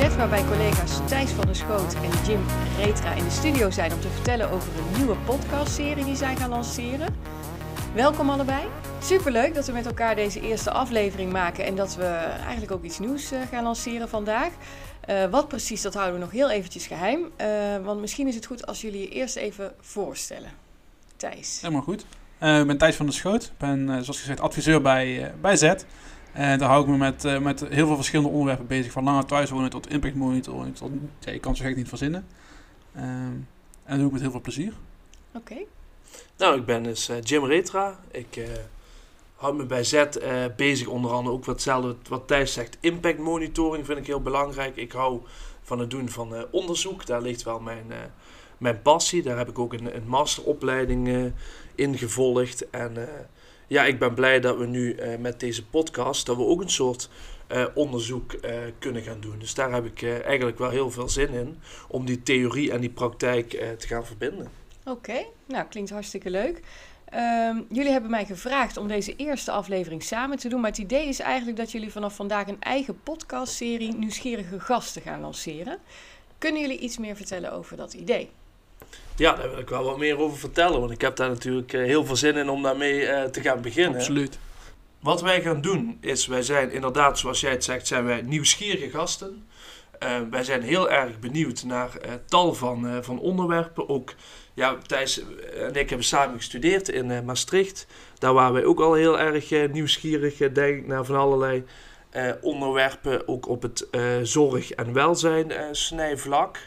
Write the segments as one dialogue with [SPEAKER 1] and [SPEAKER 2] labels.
[SPEAKER 1] eh, ZET, waarbij collega's Thijs van der Schoot en Jim Retra in de studio zijn om te vertellen over een nieuwe podcastserie die zij gaan lanceren. Welkom allebei. Superleuk dat we met elkaar deze eerste aflevering maken en dat we eigenlijk ook iets nieuws eh, gaan lanceren vandaag. Uh, wat precies, dat houden we nog heel eventjes geheim. Uh, want misschien is het goed als jullie je eerst even voorstellen. Thijs.
[SPEAKER 2] Helemaal goed. Ik ben Thijs van der Schoot. Ik ben, zoals gezegd, adviseur bij, bij Z. En daar hou ik me met, met heel veel verschillende onderwerpen bezig. Van langer thuiswonen tot impact monitoring. Tot, ja, ik kan het zo gek niet verzinnen. en dat doe ik met heel veel plezier.
[SPEAKER 1] Oké. Okay.
[SPEAKER 3] Nou, ik ben dus Jim Retra. Ik houd me bij Z uh, bezig, onder andere ook hetzelfde wat Thijs zegt. Impact monitoring vind ik heel belangrijk. Ik hou van het doen van uh, onderzoek. Daar ligt wel mijn, uh, mijn passie. Daar heb ik ook een, een masteropleiding in gevolgd. En ja, ik ben blij dat we nu met deze podcast, dat we ook een soort onderzoek kunnen gaan doen. Dus daar heb ik eigenlijk wel heel veel zin in. Om die theorie en die praktijk te gaan verbinden.
[SPEAKER 1] Oké, nou klinkt hartstikke leuk. Um, jullie hebben mij gevraagd om deze eerste aflevering samen te doen. Maar het idee is eigenlijk dat jullie vanaf vandaag een eigen podcastserie Nieuwsgierige Gasten gaan lanceren. Kunnen jullie iets meer vertellen over dat idee?
[SPEAKER 3] Ja, daar wil ik wel wat meer over vertellen. Want ik heb daar natuurlijk eh, heel veel zin in om daarmee uh, te gaan beginnen.
[SPEAKER 2] Absoluut.
[SPEAKER 3] Wat wij gaan doen is, wij zijn inderdaad, zoals jij het zegt, zijn wij nieuwsgierige gasten. Uh, wij zijn heel erg benieuwd naar tal van, van onderwerpen. Ook ja, Thijs en ik hebben samen gestudeerd in Maastricht. Daar waren wij ook al heel erg nieuwsgierig, denk ik, naar van allerlei onderwerpen. Ook op het zorg- en welzijn snijvlak.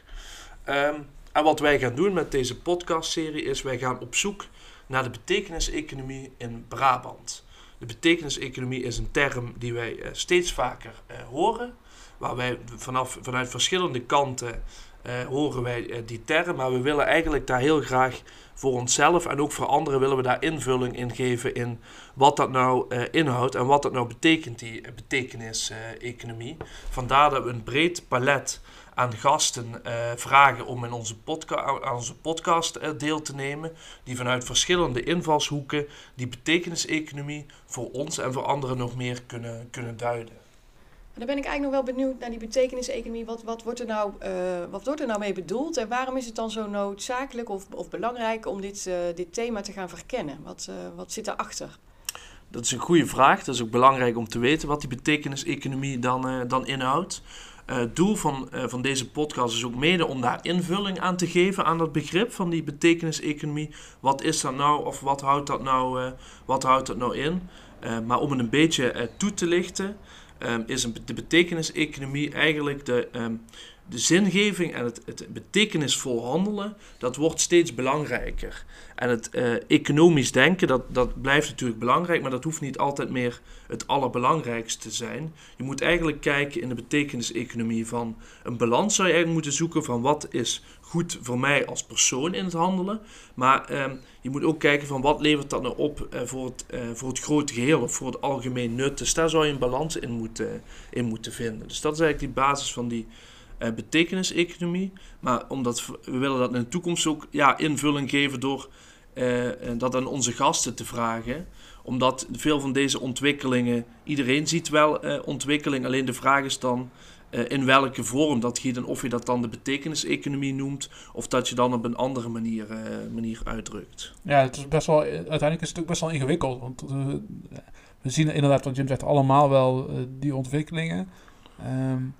[SPEAKER 3] Um, en wat wij gaan doen met deze podcastserie is, wij gaan op zoek naar de betekeniseconomie in Brabant. De betekeniseconomie is een term die wij steeds vaker horen. Waar wij vanaf, vanuit verschillende kanten uh, horen wij die term. Maar we willen eigenlijk daar heel graag voor onszelf en ook voor anderen willen we daar invulling in geven in wat dat nou inhoudt en wat dat nou betekent, die betekenis-economie. Vandaar dat we een breed palet aan gasten vragen om in onze, aan onze podcast deel te nemen, die vanuit verschillende invalshoeken die betekenis-economie voor ons en voor anderen nog meer kunnen, kunnen duiden.
[SPEAKER 1] Dan ben ik eigenlijk nog wel benieuwd naar die betekeniseconomie. Wat, wat, wordt er nou, uh, wat wordt er nou mee bedoeld? En waarom is het dan zo noodzakelijk of, of belangrijk om dit, uh, dit thema te gaan verkennen? Wat, uh, wat zit daarachter?
[SPEAKER 3] Dat is een goede vraag. Dat is ook belangrijk om te weten wat die betekeniseconomie dan, dan inhoudt. Het doel van, van deze podcast is ook mede om daar invulling aan te geven aan dat begrip van die betekeniseconomie. Wat is dat nou of wat houdt dat nou, wat houdt dat nou in? maar om het een beetje toe te lichten is een, de betekeniseconomie eigenlijk de, um, de zingeving en het, het betekenisvol handelen, dat wordt steeds belangrijker. En het uh, economisch denken, dat, dat blijft natuurlijk belangrijk, maar dat hoeft niet altijd meer het allerbelangrijkste te zijn. Je moet eigenlijk kijken in de betekeniseconomie van een balans zou je eigenlijk moeten zoeken van wat is goed voor mij als persoon in het handelen. Maar um, je moet ook kijken van wat levert dat nou op uh, voor, het, uh, voor het grote geheel of voor het algemeen nut. Dus daar zou je een balans in moeten, in moeten vinden. Dus dat is eigenlijk die basis van die uh, betekeniseconomie. Maar omdat we willen dat in de toekomst ook ja, invulling geven door dat aan onze gasten te vragen omdat veel van deze ontwikkelingen, iedereen ziet wel uh, ontwikkeling, alleen de vraag is dan in welke vorm dat giet en of je dat dan de betekeniseconomie noemt of dat je dan op een andere manier, manier uitdrukt.
[SPEAKER 2] Ja, het is best wel, uiteindelijk is het ook best wel ingewikkeld, want we zien inderdaad wat Jim zegt allemaal wel die ontwikkelingen. Um,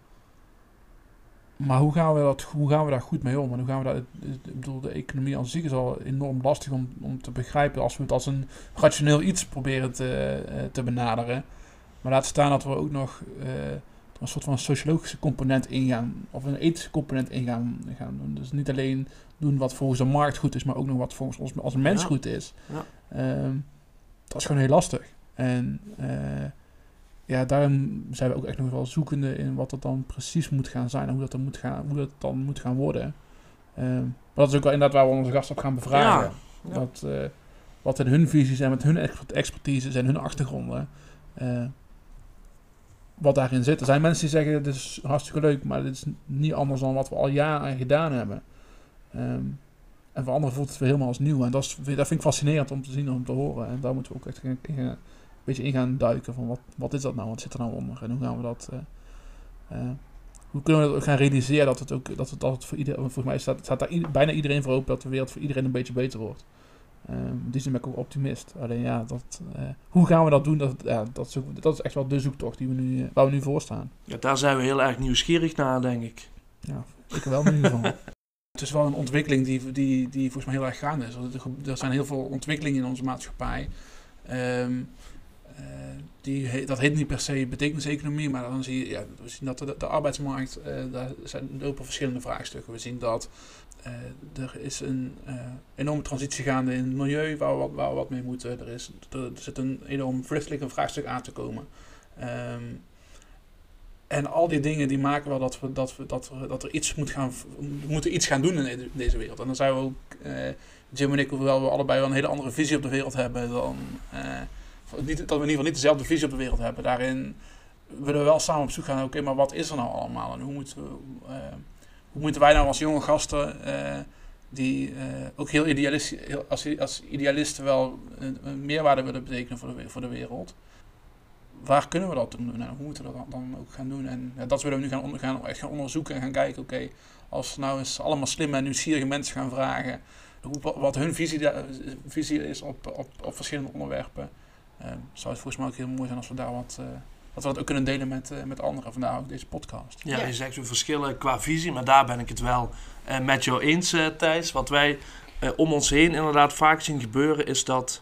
[SPEAKER 2] maar hoe gaan, we dat, hoe gaan we daar goed mee om? En hoe gaan we dat, ik bedoel, de economie aan zich is al enorm lastig om, om te begrijpen als we het als een rationeel iets proberen te, te benaderen. Maar laat staan dat we ook nog uh, een soort van sociologische component ingaan, of een ethische component ingaan gaan doen. Dus niet alleen doen wat volgens de markt goed is, maar ook nog wat volgens ons als mens ja. goed is. Ja. Um, dat is gewoon heel lastig. En uh, ja, daarom zijn we ook echt nog wel zoekende in wat dat dan precies moet gaan zijn en hoe dat dan moet gaan, hoe dat dan moet gaan worden. Um, maar dat is ook wel inderdaad waar we onze gasten op gaan bevragen. Ja. Dat, uh, wat in hun visies en met hun expertise en hun achtergronden. Uh, wat daarin zit. Er zijn mensen die zeggen: Dit is hartstikke leuk, maar dit is niet anders dan wat we al jaren gedaan hebben. Um, en voor anderen voelt het weer helemaal als nieuw. En dat, is, dat vind ik fascinerend om te zien en om te horen. En daar moeten we ook echt beetje in gaan duiken. Van wat, wat is dat nou? Wat zit er nou onder? En hoe gaan we dat, uh, hoe kunnen we dat ook gaan realiseren dat het ook dat het, dat het voor iedereen, volgens mij staat, staat daar bijna iedereen voor open dat de wereld voor iedereen een beetje beter wordt. Um, die zijn ben ik ook optimist. Alleen ja, dat, uh, hoe gaan we dat doen? Dat, ja, dat, is ook, dat is echt wel de zoektocht die we nu, waar we nu voor staan.
[SPEAKER 3] Ja, daar zijn we heel erg nieuwsgierig naar, denk ik.
[SPEAKER 2] Ja, ik wel in ieder geval. Het is wel een ontwikkeling die, die, die volgens mij heel erg gaande is. Er zijn heel veel ontwikkelingen in onze maatschappij. Um, uh, die, dat heet niet per se betekeniseconomie, maar dan zie je, ja, we zien dat de, arbeidsmarkt, uh, daar zijn lopen verschillende vraagstukken. We zien dat uh, er is een enorme transitie gaande in het milieu waar we wat, waar mee moeten. Er, is, er, zit een enorm vraagstuk aan te komen. Um, en al die dingen die maken wel dat we, dat we, dat we, dat er iets moet gaan, moeten iets gaan doen in deze wereld. En dan zijn we ook, Jim en ik, hoewel we allebei wel een hele andere visie op de wereld hebben dan niet, dat we in ieder geval niet dezelfde visie op de wereld hebben. Daarin willen we wel samen op zoek gaan, oké, maar wat is er nou allemaal? En hoe moeten, we, uh, hoe moeten wij nou als jonge gasten, uh, die uh, ook heel idealist, heel, als, als idealisten wel een, meerwaarde willen betekenen voor de, voor de wereld, waar kunnen we dat doen? En hoe moeten we dat dan ook gaan doen? En dat willen we nu gaan, gaan, echt gaan onderzoeken en gaan kijken, oké, als we nou eens allemaal slimme en nieuwsgierige mensen gaan vragen, hoe, wat hun visie, visie is op, op, op verschillende onderwerpen zou het volgens mij ook heel mooi zijn als we daar wat, uh, dat we dat ook kunnen delen met, uh, met anderen. Vandaar ook deze podcast.
[SPEAKER 3] Ja, ja, je zegt we verschillen qua visie, maar daar ben ik het wel met jou eens, Thijs. Wat wij om ons heen inderdaad vaak zien gebeuren, is dat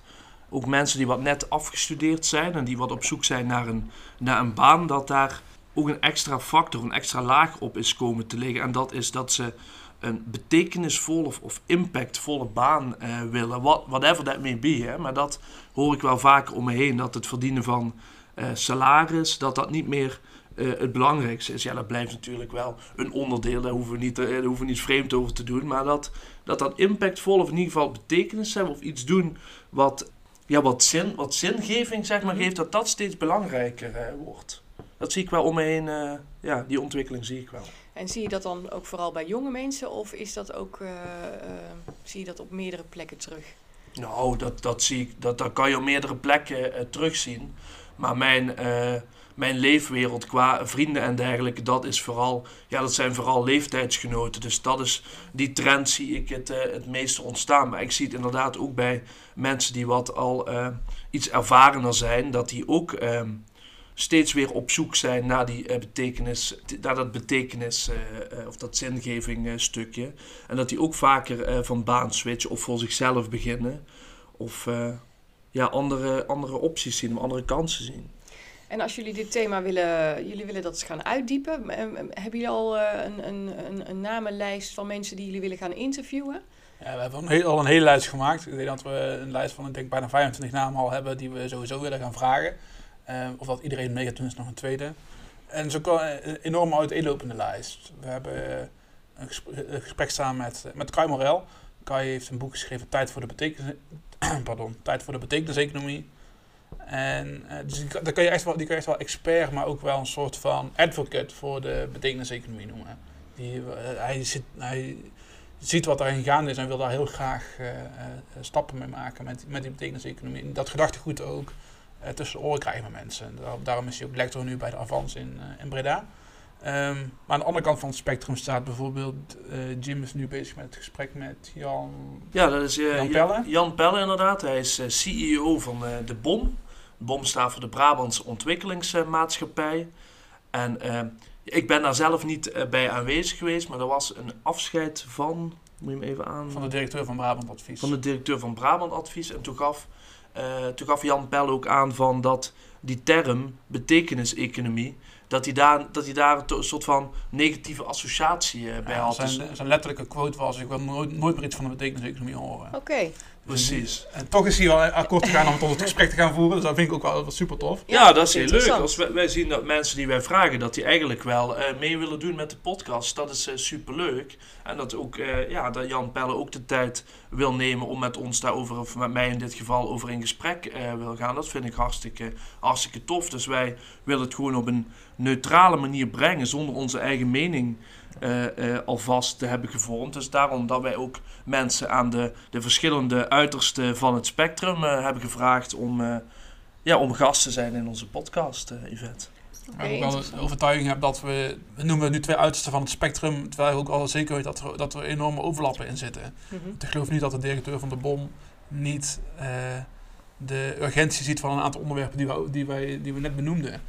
[SPEAKER 3] ook mensen die wat net afgestudeerd zijn en die wat op zoek zijn naar een, naar een baan, dat daar ook een extra factor, een extra laag op is komen te liggen. En dat is dat ze een betekenisvolle of, of impactvolle baan uh, willen. What, whatever that may be. Hè. Maar dat hoor ik wel vaker om me heen. Dat het verdienen van uh, salaris, dat dat niet meer uh, het belangrijkste is. Ja, dat blijft natuurlijk wel een onderdeel. Daar hoeven we niet, daar hoeven we niet vreemd over te doen. Maar dat dat, dat impactvol of in ieder geval betekenis hebben. Of iets doen wat, ja, wat, zin, wat zingeving zeg maar, geeft. Dat dat steeds belangrijker wordt. Dat zie ik wel om me heen. ja, die ontwikkeling zie ik wel.
[SPEAKER 1] En zie je dat dan ook vooral bij jonge mensen of is dat ook, uh, uh, zie je dat op meerdere plekken terug?
[SPEAKER 3] Nou, dat, dat, zie ik, dat, dat kan je op meerdere plekken terugzien. Maar mijn, mijn leefwereld qua vrienden en dergelijke, dat is vooral, ja, dat zijn vooral leeftijdsgenoten. Dus dat is, die trend zie ik het, het meeste ontstaan. Maar ik zie het inderdaad ook bij mensen die wat al iets ervarener zijn, dat die ook ehm, steeds weer op zoek zijn naar die uh, betekenis, naar dat betekenis uh, of dat zingeving stukje. En dat die ook vaker van baan switchen of voor zichzelf beginnen. Of ja, andere, andere opties zien, andere kansen zien.
[SPEAKER 1] En als jullie dit thema willen, jullie willen dat eens gaan uitdiepen, hebben jullie al een, een, een, een namenlijst van mensen die jullie willen gaan interviewen?
[SPEAKER 2] Ja, we hebben een al een hele lijst gemaakt. Ik denk dat we een lijst van ik denk bijna 25 namen al hebben die we sowieso willen gaan vragen. Ehm, of dat iedereen mee gaat doen is nog een tweede. En zo kan een enorm uiteenlopende lijst. We hebben eh, een gesprek samen met, met Kai Morel. Kai heeft een boek geschreven, Tijd voor de, betekenis, pardon, Tijd voor de betekeniseconomie. En dus die, daar kan je echt wel, die kan je echt wel expert, maar ook wel een soort van advocate voor de betekeniseconomie noemen. Die, hij, zit, hij ziet wat daarin gaande is en wil daar heel graag stappen mee maken met, met die betekeniseconomie. En dat gedachtegoed ook tussen de oren krijgen met mensen. daarom is hij ook lector nu bij de Avans in, uh, in Breda. Um, maar aan de andere kant van het spectrum staat bijvoorbeeld, uh, Jim is nu bezig met het gesprek met Jan,
[SPEAKER 3] ja, dat is, Jan Pelle. Jan Pelle inderdaad, hij is CEO van de BOM. BOM staat voor de Brabantse Ontwikkelingsmaatschappij. En ik ben daar zelf niet bij aanwezig geweest, maar er was een afscheid van, moet je hem even aan...
[SPEAKER 2] Van de directeur van Brabant Advies.
[SPEAKER 3] Van de directeur van Brabant Advies. En toen gaf uh, toen gaf Jan Pell ook aan van dat die term betekeniseconomie, dat hij daar, dat hij daar een soort van negatieve associatie uh, bij ja, had.
[SPEAKER 2] Zijn, zijn letterlijke quote was: Ik wil nooit, nooit meer iets van de betekeniseconomie horen.
[SPEAKER 1] Oké.
[SPEAKER 3] Precies.
[SPEAKER 2] En toch is hij wel akkoord gegaan om tot het gesprek te gaan voeren. Dus dat vind ik ook wel, super tof.
[SPEAKER 3] Ja, dat is heel leuk. Als wij, wij, zien dat mensen die wij vragen, dat die eigenlijk wel uh, mee willen doen met de podcast. Dat is uh, super leuk. En dat, ook, uh, ja, dat Jan Pelle ook de tijd wil nemen om met ons daarover, of met mij in dit geval, over in gesprek wil gaan. Dat vind ik hartstikke, hartstikke tof. Dus wij willen het gewoon op een neutrale manier brengen, zonder onze eigen mening uh, alvast te hebben gevormd. Dus daarom dat wij ook mensen aan de, de verschillende uitersten van het spectrum uh, hebben gevraagd om, ja, om gast te zijn in onze podcast, Yvette.
[SPEAKER 2] Ik wel de overtuiging heb dat we, we noemen nu twee uitersten van het spectrum, terwijl ik ook al zeker weet dat er, dat er enorme overlappen in zitten.
[SPEAKER 1] Mhm.
[SPEAKER 2] Ik geloof niet dat de directeur van de BOM niet eh, de urgentie ziet van een aantal onderwerpen die we, die wij, die we net benoemden.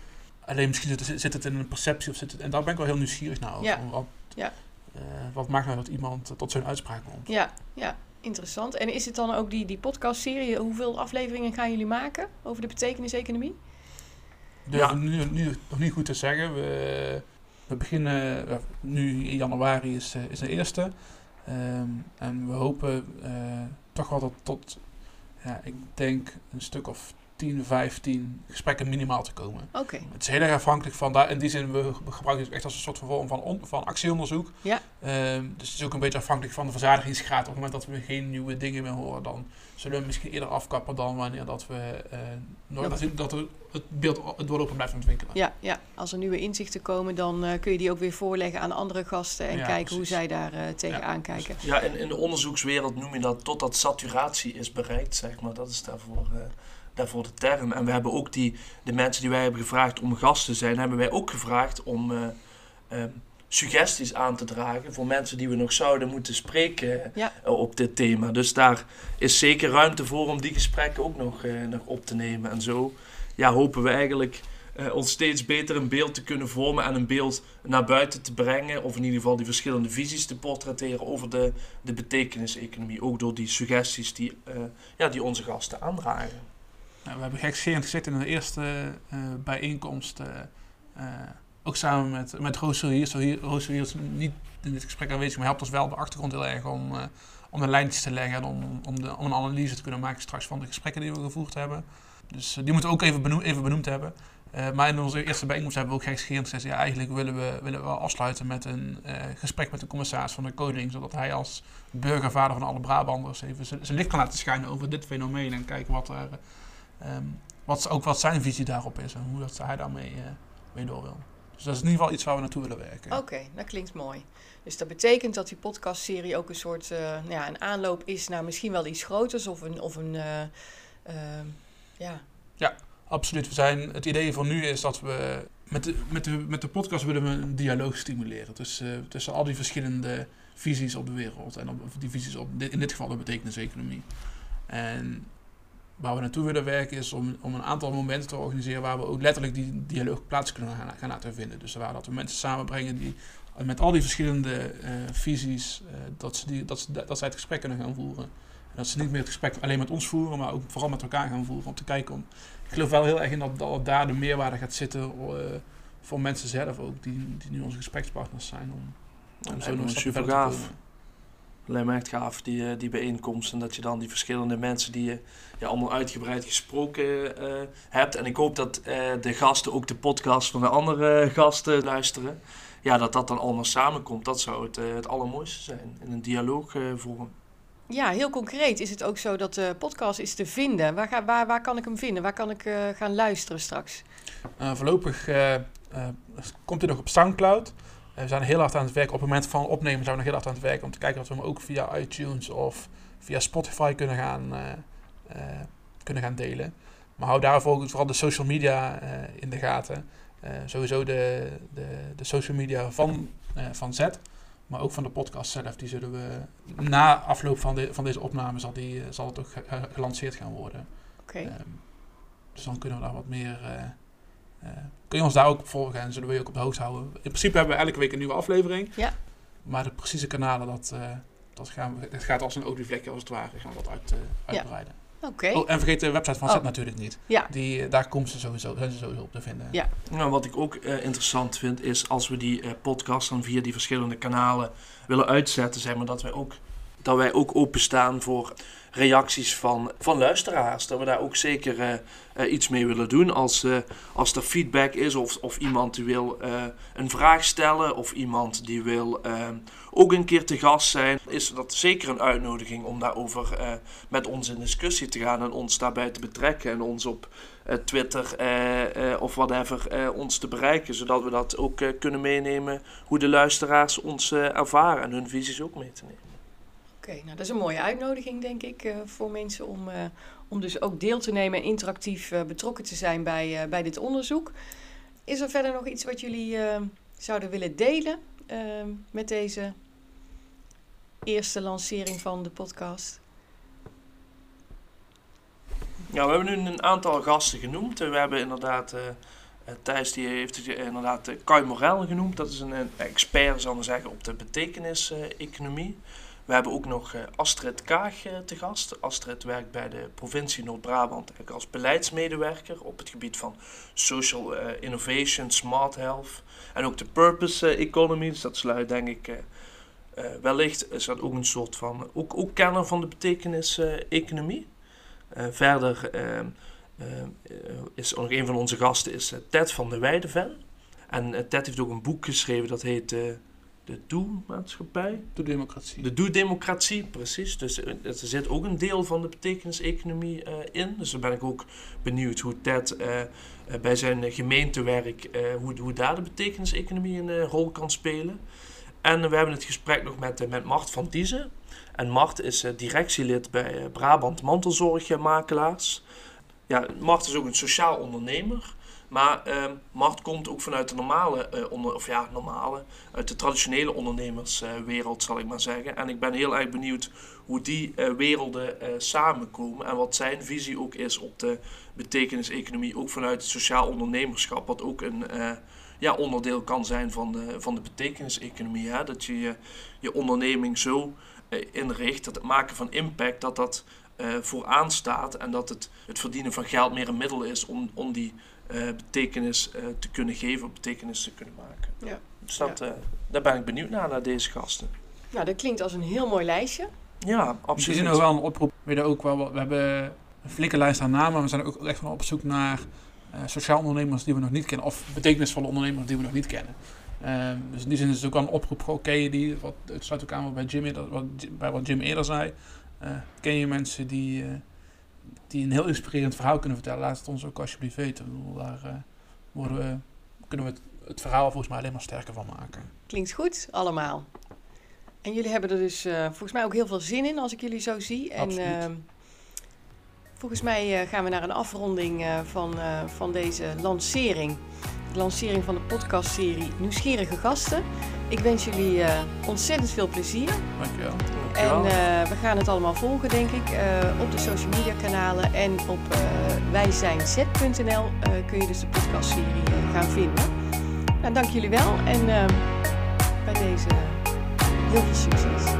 [SPEAKER 2] Alleen misschien zit, zit het in een perceptie of zit het, en daar ben ik wel heel nieuwsgierig naar over.
[SPEAKER 1] Ja.
[SPEAKER 2] Wat,
[SPEAKER 1] Ja.
[SPEAKER 2] eh, wat maakt nou dat iemand tot zo'n uitspraak komt?
[SPEAKER 1] Ja, ja, interessant. En is het dan ook die, die podcastserie? Hoeveel afleveringen gaan jullie maken over de betekeniseconomie?
[SPEAKER 2] durf
[SPEAKER 3] Ja.
[SPEAKER 2] nu, nu nog niet goed te zeggen. We, we beginnen eh, nu in januari is, eh, is de eerste. Ehm, en we hopen eh, toch wel tot, tot ja, ik denk een stuk of 10, 15 gesprekken minimaal te komen.
[SPEAKER 1] Oké,
[SPEAKER 2] Het is heel erg afhankelijk van daar. In die zin, we gebruiken het echt als een soort van vorm van, on- van actieonderzoek.
[SPEAKER 1] Ja.
[SPEAKER 2] Ehm, dus het is ook een beetje afhankelijk van de verzadigingsgraad. Op het moment dat we geen nieuwe dingen meer horen, dan zullen we misschien eerder afkappen dan wanneer dat we eh nooit, dat, dat het beeld het doorlopen blijft ontwikkelen.
[SPEAKER 1] ja, ja. Als er nieuwe inzichten komen, dan eh, kun je die ook weer voorleggen aan andere gasten en
[SPEAKER 2] Ja,
[SPEAKER 1] kijken hoe zij daar eh, tegenaan
[SPEAKER 2] Ja,
[SPEAKER 1] kijken.
[SPEAKER 3] Ja, in, in de onderzoekswereld noem je dat totdat saturatie is bereikt, zeg maar. Dat is daarvoor, eh, daarvoor de term. En we hebben ook die, de mensen die wij hebben gevraagd om gast te zijn, hebben wij ook gevraagd om eh, eh, suggesties aan te dragen voor mensen die we nog zouden moeten spreken
[SPEAKER 1] Ja.
[SPEAKER 3] eh, op dit thema. Dus daar is zeker ruimte voor om die gesprekken ook nog, nog op te nemen. En zo ja, hopen we eigenlijk eh, ons steeds beter een beeld te kunnen vormen en een beeld naar buiten te brengen. Of in ieder geval die verschillende visies te portretteren over de, de betekeniseconomie. Ook door die suggesties die, ja, die onze gasten aandragen.
[SPEAKER 2] Nou, we hebben gekscherend gezeten in de eerste eh, bijeenkomst. eh, eh, ook samen met, met Roos Solier is niet in dit gesprek aanwezig, maar helpt ons wel de achtergrond heel erg om, om de lijntjes te leggen en om, om, de, om een analyse te kunnen maken straks van de gesprekken die we gevoerd hebben. Dus die moeten we ook even, benoem, even benoemd hebben. Eh, maar in onze eerste bijeenkomst hebben we ook gekscherend gezegd, ja, eigenlijk willen we, willen we afsluiten met een gesprek met de commissaris van de Koning, zodat hij als burgervader van alle Brabanders even zijn licht kan laten schijnen over dit fenomeen en kijken wat er, ehm, wat, ook wat zijn visie daarop is en hoe dat hij daarmee eh, mee door wil. Dus dat is in ieder geval iets waar we naartoe willen werken.
[SPEAKER 1] Oké, dat klinkt mooi. Dus dat betekent dat die podcastserie ook een soort eh, nou ja, een aanloop is naar misschien wel iets groters of een, of een eh, ehm, ja,
[SPEAKER 2] Absoluut. We zijn, het idee van nu is dat we met de, met de, met de podcast willen we een dialoog stimuleren tussen, tussen al die verschillende visies op de wereld en op, die visies op in dit geval de betekeniseconomie. En waar we naartoe willen werken is om, om een aantal momenten te organiseren waar we ook letterlijk die dialoog plaats kunnen gaan, gaan laten vinden. Dus waar dat we mensen samenbrengen die met al die verschillende eh, visies, eh, dat, ze die, dat, ze, dat zij het gesprek kunnen gaan voeren. En dat ze niet meer het gesprek alleen met ons voeren, maar ook vooral met elkaar gaan voeren om te kijken om ik geloof wel heel erg in dat, dat daar de meerwaarde gaat zitten eh, voor mensen zelf ook, die, die nu onze gesprekspartners zijn. Om, om zo nog een
[SPEAKER 3] super gaaf. Lijkt me echt gaaf, die, eh, die bijeenkomst. En dat je dan die verschillende mensen die je ja, allemaal uitgebreid gesproken eh, hebt. En ik hoop dat eh, de gasten ook de podcast van de andere gasten luisteren. Ja, dat dat dan allemaal samenkomt. Dat zou het, het allermooiste zijn. In een dialoogvorm.
[SPEAKER 1] Ja, heel concreet is het ook zo dat de podcast is te vinden. Waar, ga, waar, waar kan ik hem vinden? Waar kan ik eh, gaan luisteren straks?
[SPEAKER 2] Eh, voorlopig komt hij nog op Soundcloud. Eh, we zijn heel hard aan het werken. Op het moment van opnemen zijn we nog heel hard aan het werken om te kijken of we hem ook via iTunes of via Spotify kunnen gaan, eh, eh, kunnen gaan delen. Maar hou daarvoor ook vooral de social media in de gaten. Sowieso de, de, de social media van, van Z, maar ook van de podcast zelf. Die zullen we na afloop van, de, van deze opname zal, die, zal het ook ge- ge- gelanceerd gaan worden.
[SPEAKER 1] Oké.
[SPEAKER 2] Ehm, dus dan kunnen we daar wat meer. eh, kun je ons daar ook op volgen en zullen we je ook op de hoogte houden. In principe hebben we elke week een nieuwe aflevering.
[SPEAKER 1] Ja.
[SPEAKER 2] Maar de precieze kanalen, dat, eh, dat, gaan we, dat gaat als een olievlekje als het ware. Gaan we dat uit, eh, uitbreiden.
[SPEAKER 1] Oké.
[SPEAKER 2] Oh, en vergeet de website van
[SPEAKER 1] Oh.
[SPEAKER 2] Zet natuurlijk niet.
[SPEAKER 1] Ja.
[SPEAKER 2] Die, eh, daar komen ze sowieso, zijn ze sowieso op te vinden.
[SPEAKER 1] Ja.
[SPEAKER 3] Nou, wat ik ook eh, interessant vind, is als we die eh, podcast dan via die verschillende kanalen willen uitzetten, zeg maar, dat wij ook, dat wij ook openstaan voor reacties van, van luisteraars. Dat we daar ook zeker eh, eh, iets mee willen doen. Als, eh, als er feedback is of, of iemand die wil een vraag stellen of iemand die wil ook een keer te gast zijn, is dat zeker een uitnodiging om daarover met ons in discussie te gaan en ons daarbij te betrekken en ons op Twitter of whatever ons te bereiken, zodat we dat ook kunnen meenemen hoe de luisteraars ons ervaren en hun visies ook mee te nemen.
[SPEAKER 1] Oké, nou dat is een mooie uitnodiging, denk ik, eh, voor mensen om, eh, om dus ook deel te nemen en interactief eh, betrokken te zijn bij, bij dit onderzoek. is er verder nog iets wat jullie zouden willen delen met deze eerste lancering van de podcast?
[SPEAKER 3] Ja, we hebben nu een aantal gasten genoemd. We hebben inderdaad, uh, Thijs die heeft inderdaad Kai Morel genoemd. Dat is een, expert, zal ik zeggen, op de betekenis-economie. We hebben ook nog Astrid Kaag te gast. Astrid werkt bij de provincie Noord-Brabant als beleidsmedewerker op het gebied van social innovation, smart health en ook de purpose economy. Dat sluit denk ik wellicht, is dat ook een soort van, ook, ook kenner van de betekenis-economie. Uh, verder uh, is nog een van onze gasten is Ted van der Weidevel. En Ted heeft ook een boek geschreven dat heet De Doe-maatschappij.
[SPEAKER 2] Doe-democratie.
[SPEAKER 3] De Doe-democratie, precies. Dus er zit ook een deel van de betekenis-economie in. Dus dan ben ik ook benieuwd hoe Ted bij zijn gemeentewerk, hoe, hoe daar de betekenis-economie een rol kan spelen. En we hebben het gesprek nog met, met Mart van Diezen. En Mart is directielid bij Brabant Mantelzorgmakelaars. Ja, Mart is ook een sociaal ondernemer. Maar uh, Mart komt ook vanuit de normale, uh, onder, of ja, normale, uit de traditionele ondernemerswereld, zal ik maar zeggen. En ik ben heel erg benieuwd hoe die werelden samenkomen en wat zijn visie ook is op de betekenis-economie, ook vanuit het sociaal ondernemerschap, wat ook een ja, onderdeel kan zijn van de, van de betekenis-economie. Hè? Dat je, je je onderneming zo inricht, dat het maken van impact, dat dat vooraan staat en dat het, het verdienen van geld meer een middel is om, om die betekenis te kunnen geven, of betekenis te kunnen maken. Ja. Dus dat, ja. daar ben ik benieuwd naar, naar deze gasten.
[SPEAKER 1] Nou, dat klinkt als een heel mooi lijstje.
[SPEAKER 3] Ja, absoluut.
[SPEAKER 2] We zien nog wel een oproep. We, ook wel, we hebben een flinke lijst aan namen, maar we zijn ook echt van op zoek naar uh, sociaal ondernemers die we nog niet kennen. Of betekenisvolle ondernemers die we nog niet kennen. Uh, dus in die zin is het ook wel een oproep. Oké, okay, die, wat, het sluit ook aan wat bij Jim, wat, bij wat Jim eerder zei. Uh, ken je mensen die, die een heel inspirerend verhaal kunnen vertellen? Laat het ons ook alsjeblieft weten. Ik bedoel, daar worden we, kunnen we het, het, verhaal volgens mij alleen maar sterker van maken.
[SPEAKER 1] Klinkt goed, allemaal. En jullie hebben er dus volgens mij ook heel veel zin in als ik jullie zo zie. En, ehm, Volgens mij gaan we naar een afronding van, van deze lancering. De lancering van de podcastserie Nieuwsgierige Gasten. Ik wens jullie ontzettend veel plezier.
[SPEAKER 2] Dankjewel.
[SPEAKER 1] En we gaan het allemaal volgen, denk ik, op de social media kanalen. En op wijzijnz.nl kun je dus de podcastserie gaan vinden. Nou, dank jullie wel en bij deze heel veel succes.